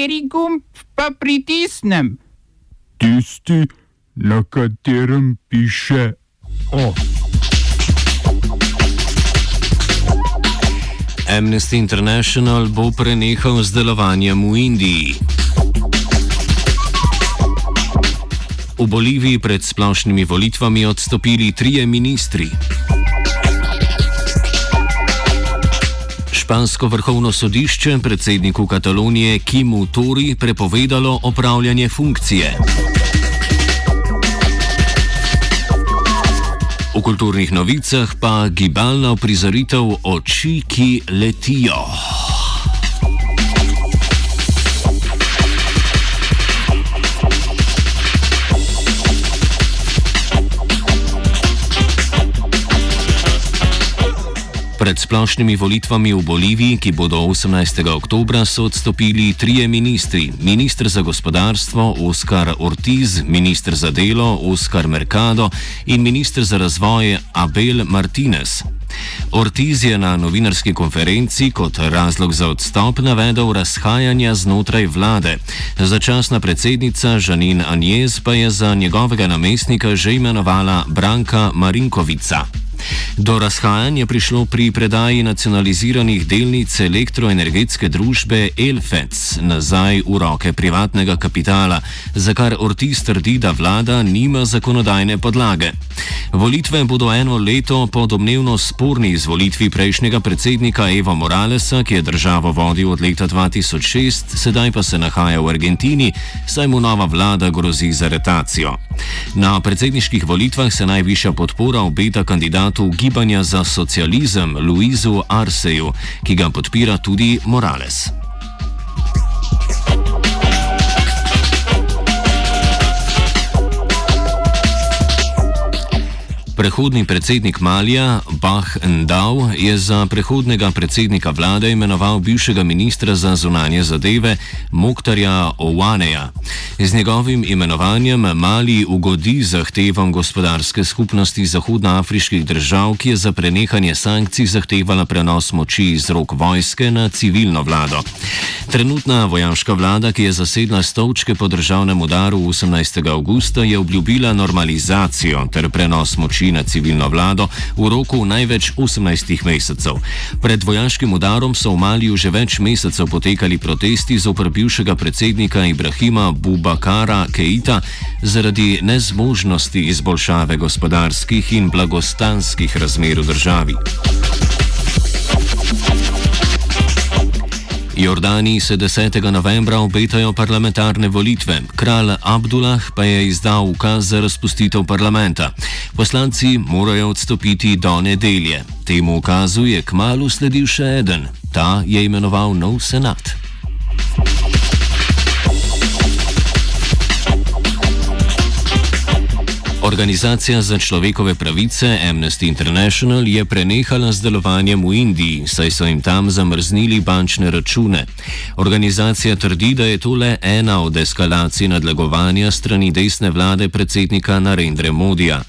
Kateri gumb pa pritisnem? Tisti, na katerem piše O. Amnesty International bo prenehal z delovanjem v Indiji. V Boliviji pred splošnimi volitvami odstopili trije ministri. Špansko vrhovno sodišče predsedniku Katalonije Kimu Tori prepovedalo opravljanje funkcije. V kulturnih novicah pa gibalna uprizoritev oči, ki letijo. Pred splošnimi volitvami v Boliviji, ki bodo 18. oktober, so odstopili trije ministri: ministr za gospodarstvo Oskar Ortiz, ministr za delo Oskar Mercado in ministr za razvoj Abel Martinez. Ortiz je na novinarski konferenci kot razlog za odstop navedel razhajanja znotraj vlade. Začasna predsednica Žanin Anjez pa je za njegovega namestnika že imenovala Branka Marinkovica. Do razhajanj je prišlo pri predaji nacionaliziranih delnic elektroenergetske družbe Elfec nazaj v roke privatnega kapitala, za kar Ortiz trdi, da vlada nima zakonodajne podlage. Volitve bodo eno leto po domnevno sporni izvolitvi prejšnjega predsednika Evo Moralesa, ki je državo vodil od leta 2006, sedaj pa se nahaja v Argentini, saj mu nova vlada grozi z aretacijo. Na predsedniških volitvah se najvišja podpora obeta kandidatu Gibanja za socializem Luizu Arseju, ki ga podpira tudi Morales. Prehodni predsednik Malija Bah Ndao je za prehodnega predsednika vlade imenoval bivšega ministra za zunanje zadeve Moktarja Owaneja. Z njegovim imenovanjem Mali ugodi zahtevam gospodarske skupnosti zahodnoafriških držav, ki je za prenehanje sankcij zahtevala prenos moči iz rok vojske na civilno vlado. Trenutna vojaška vlada, ki je zasedla stolčke po državnem udaru 18. augusta, je obljubila normalizacijo ter prenos moči na civilno vlado v roku največ 18 mesecev. Pred vojaškim udarom so v Maliju že več mesecev potekali protesti zoper bivšega predsednika Ibrahima Bubakara Keita zaradi nezmožnosti izboljšave gospodarskih in blagostanskih razmer v državi. Jordani se 10. novembra obetajo parlamentarne volitve. Kralj Abdullah pa je izdal ukaz za razpustitev parlamenta. Poslanci morajo odstopiti do nedelje. Temu ukazu je kmalo sledil še eden. Ta je imenoval nov senat. Organizacija za človekove pravice Amnesty International je prenehala z delovanjem v Indiji, saj so jim tam zamrznili bančne račune. Organizacija trdi, da je to le ena od eskalacij nadlegovanja strani desne vlade predsednika Narendra Modija.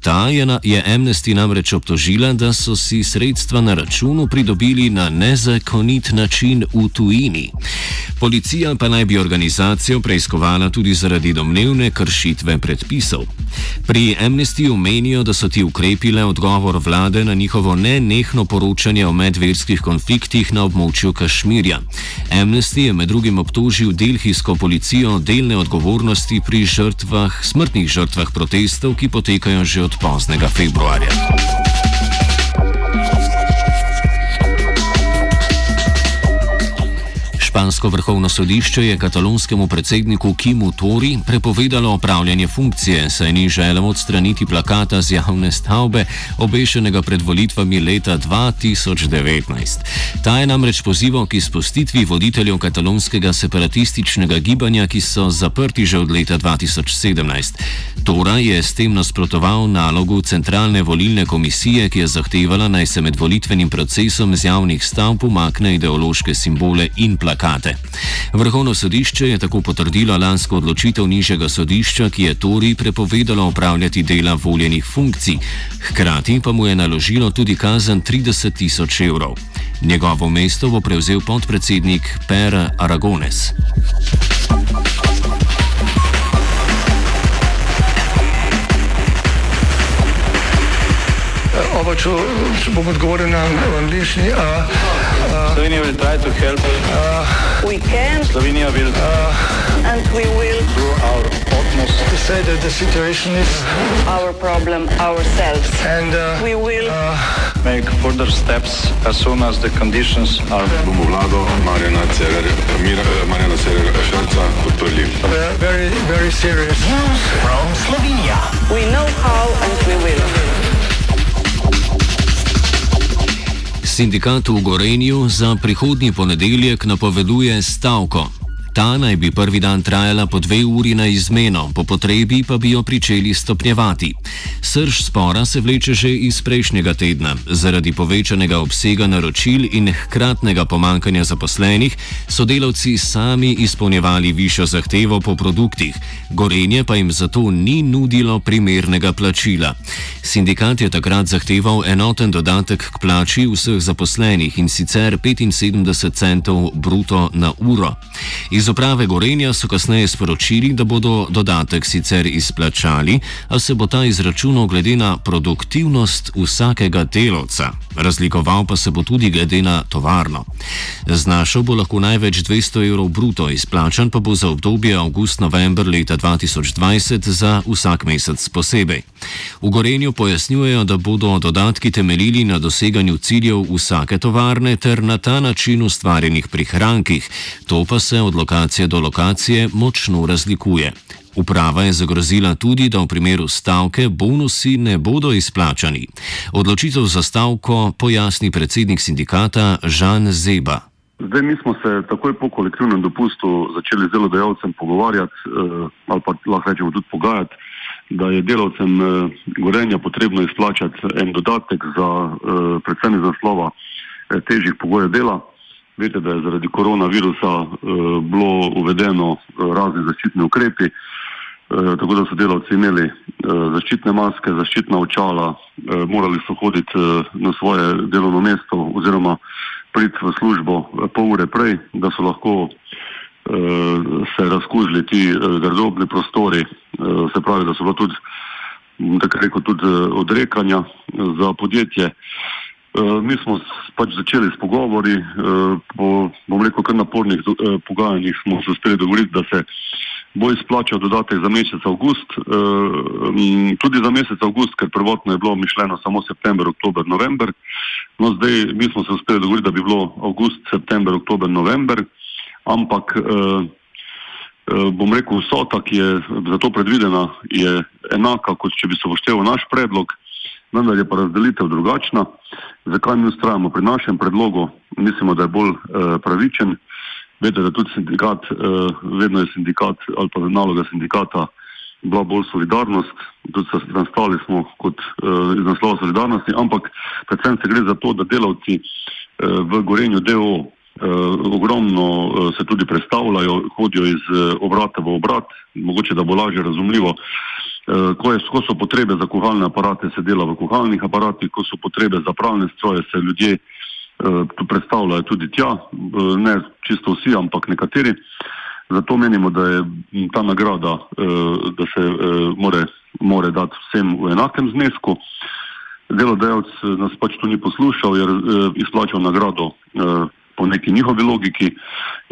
Ta je, na, je Amnesty namreč obtožila, da so si sredstva na računu pridobili na nezakonit način v tujini. Policija pa naj bi organizacijo preiskovala tudi zaradi domnevne kršitve predpisov. Pri Amnestyju menijo, da so ti ukrepi le odgovor vlade na njihovo nenehno poročanje o medverskih konfliktih na območju Kašmirja. Amnesty je med drugim obtožil delhijsko policijo delne odgovornosti pri žrtvah, smrtnih žrtvah protestov, ki potekajo že od poznega februarja. Špansko vrhovno sodišče je katalonskemu predsedniku Kimu Tori prepovedalo opravljanje funkcije, saj ni želel odstraniti plakata z javne stavbe, obešenega pred volitvami leta 2019. Ta je namreč pozival k izpustitvi voditeljev katalonskega separatističnega gibanja, ki so zaprti že od leta 2017. Tora je s tem nasprotoval nalogu centralne volilne komisije, ki je zahtevala naj se med volitvenim procesom z javnih stavb umakne ideološke simbole in plakate. Sindikate. Vrhovno sodišče je tako potrdilo lansko odločitev nižjega sodišča, ki je Tori prepovedalo upravljati dela voljenih funkcij, hkrati pa mu je naložilo tudi kazen 30 tisoč evrov. Njegovo mesto bo prevzel podpredsednik Per Aragones. Oba, če, če bom odgovoril na angliški. Slovenija help. We can Slovenija will and we will do our utmost To say that the situation is our problem ourselves. and uh, We will make further steps as soon as the conditions are bomo vlado Marjana Cererja, Mira, Marjana Cererja Šarca podprli. ve- very, very serious. we know how and we will. Sindikat v Gorenju za prihodnji ponedeljek napoveduje stavko. Ta naj bi prvi dan trajala po dve uri na izmeno, po potrebi pa bi jo pričeli stopnjevati. Srž spora se vleče že iz prejšnjega tedna. Zaradi povečanega obsega naročil in hkratnega pomankanja zaposlenih so delavci sami izpolnjevali višjo zahtevo po produktih, Gorenje pa jim zato ni nudilo primernega plačila. Sindikat je takrat zahteval enoten dodatek k plači vseh zaposlenih in sicer 75 centov bruto na uro. Iz uprave Gorenja so kasneje sporočili, da bodo dodatek sicer izplačali, a se bo ta izračunal glede na produktivnost vsakega delovca. Razlikoval pa se bo tudi glede na tovarno. Znašal bo lahko največ 200 evrov bruto, izplačan pa bo za obdobje avgust-november leta 2020 za vsak mesec posebej. V Gorenju pojasnjujejo, da bodo dodatki temeljili na doseganju ciljev vsake tovarne ter na ta način ustvarjenih prihrankih, to pa se od lokacije do lokacije močno razlikuje. Uprava je zagrozila tudi, da v primeru stavke bonusi ne bodo izplačani. Odločitev za stavko pojasni predsednik sindikata Žan Zeba. Zdaj, mi smo se takoj po kolektivnem dopustu začeli z delodajalcem pogovarjati, eh, ali pa lahko rečemo tudi pogajati, da je delavcem eh, gorenja potrebno izplačati en dodatek za eh, predvsem iz naslova eh, težjih pogojev dela. Veste, da je zaradi koronavirusa eh, bilo uvedeno eh, razne zaščitne ukrepi, eh, tako da so delavci imeli eh, zaščitne maske, zaščitna očala, eh, morali so hoditi eh, na svoje delovno mesto oziroma priti v službo eh, pol ure prej, da so lahko eh, se razkužili ti eh, gardobni prostori, eh, se pravi, da so bila tudi, tako rekel, tudi eh, odrekanja eh, za podjetje. Eh, Mi smo pač začeli s pogovori, eh, po, bom rekel, kar napornih eh, pogajanjih smo se uspeli dogovoriti, da se bo izplačal dodatek za mesec avgust, eh, tudi za mesec avgust, ker prvotno je bilo mišljeno samo september, oktober, november. No, zdaj mi smo se uspeli dogovoriti, da bi bilo avgust, september, oktober, november, ampak eh, eh, bom rekel, vsota, ki je za to predvidena, je enaka, kot če bi se upošteval naš predlog, vendar je pa razdelitev drugačna. Zakaj mi ustrajamo pri našem predlogu? Mislimo, da je bolj eh, pravičen. Veste, da tudi sindikat, eh, vedno je sindikat ali pa naloga sindikata bila bolj solidarnost, tudi nastali smo kot eh, iz naslova solidarnosti, ampak predvsem se gre za to, da delavci eh, v Gorenju DO eh, ogromno eh, se tudi predstavljajo, hodijo iz eh, obrata v obrat, mogoče da bo lažje razumljivo. Eh, Ko, je, ko so potrebe za kuhalne aparate, se dela v kuhalnih aparatih, ko so potrebe za pravne stroje, se ljudje eh, predstavljajo tudi tja, eh, ne čisto vsi, ampak nekateri. Zato menimo, da je m, ta nagrada, eh, da se eh, more, more dati vsem v enakem znesku. Delodajalec nas pač tu ni poslušal, je eh, izplačal nagrado eh, po neki njihovi logiki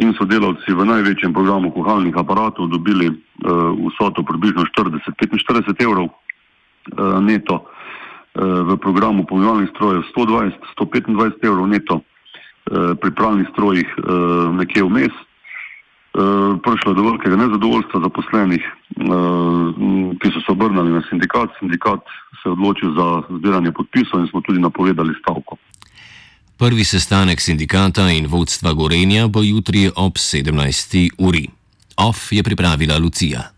in so delavci v največjem programu kuhalnih aparatov dobili eh, vsoto približno 40-45 evrov eh, neto, eh, v programu pomivalnih strojev 120-125 evrov neto, eh, pri pravnih strojih eh, nekje vmes. Eh, Prišlo je do velikega nezadovoljstva zaposlenih, m, ki so se obrnili na sindikat. Sindikat se je odločil za zbiranje podpisov in smo tudi napovedali stavko. Prvi sestanek sindikata in vodstva Gorenja bo jutri ob 17. uri. OF je pripravila Lucija.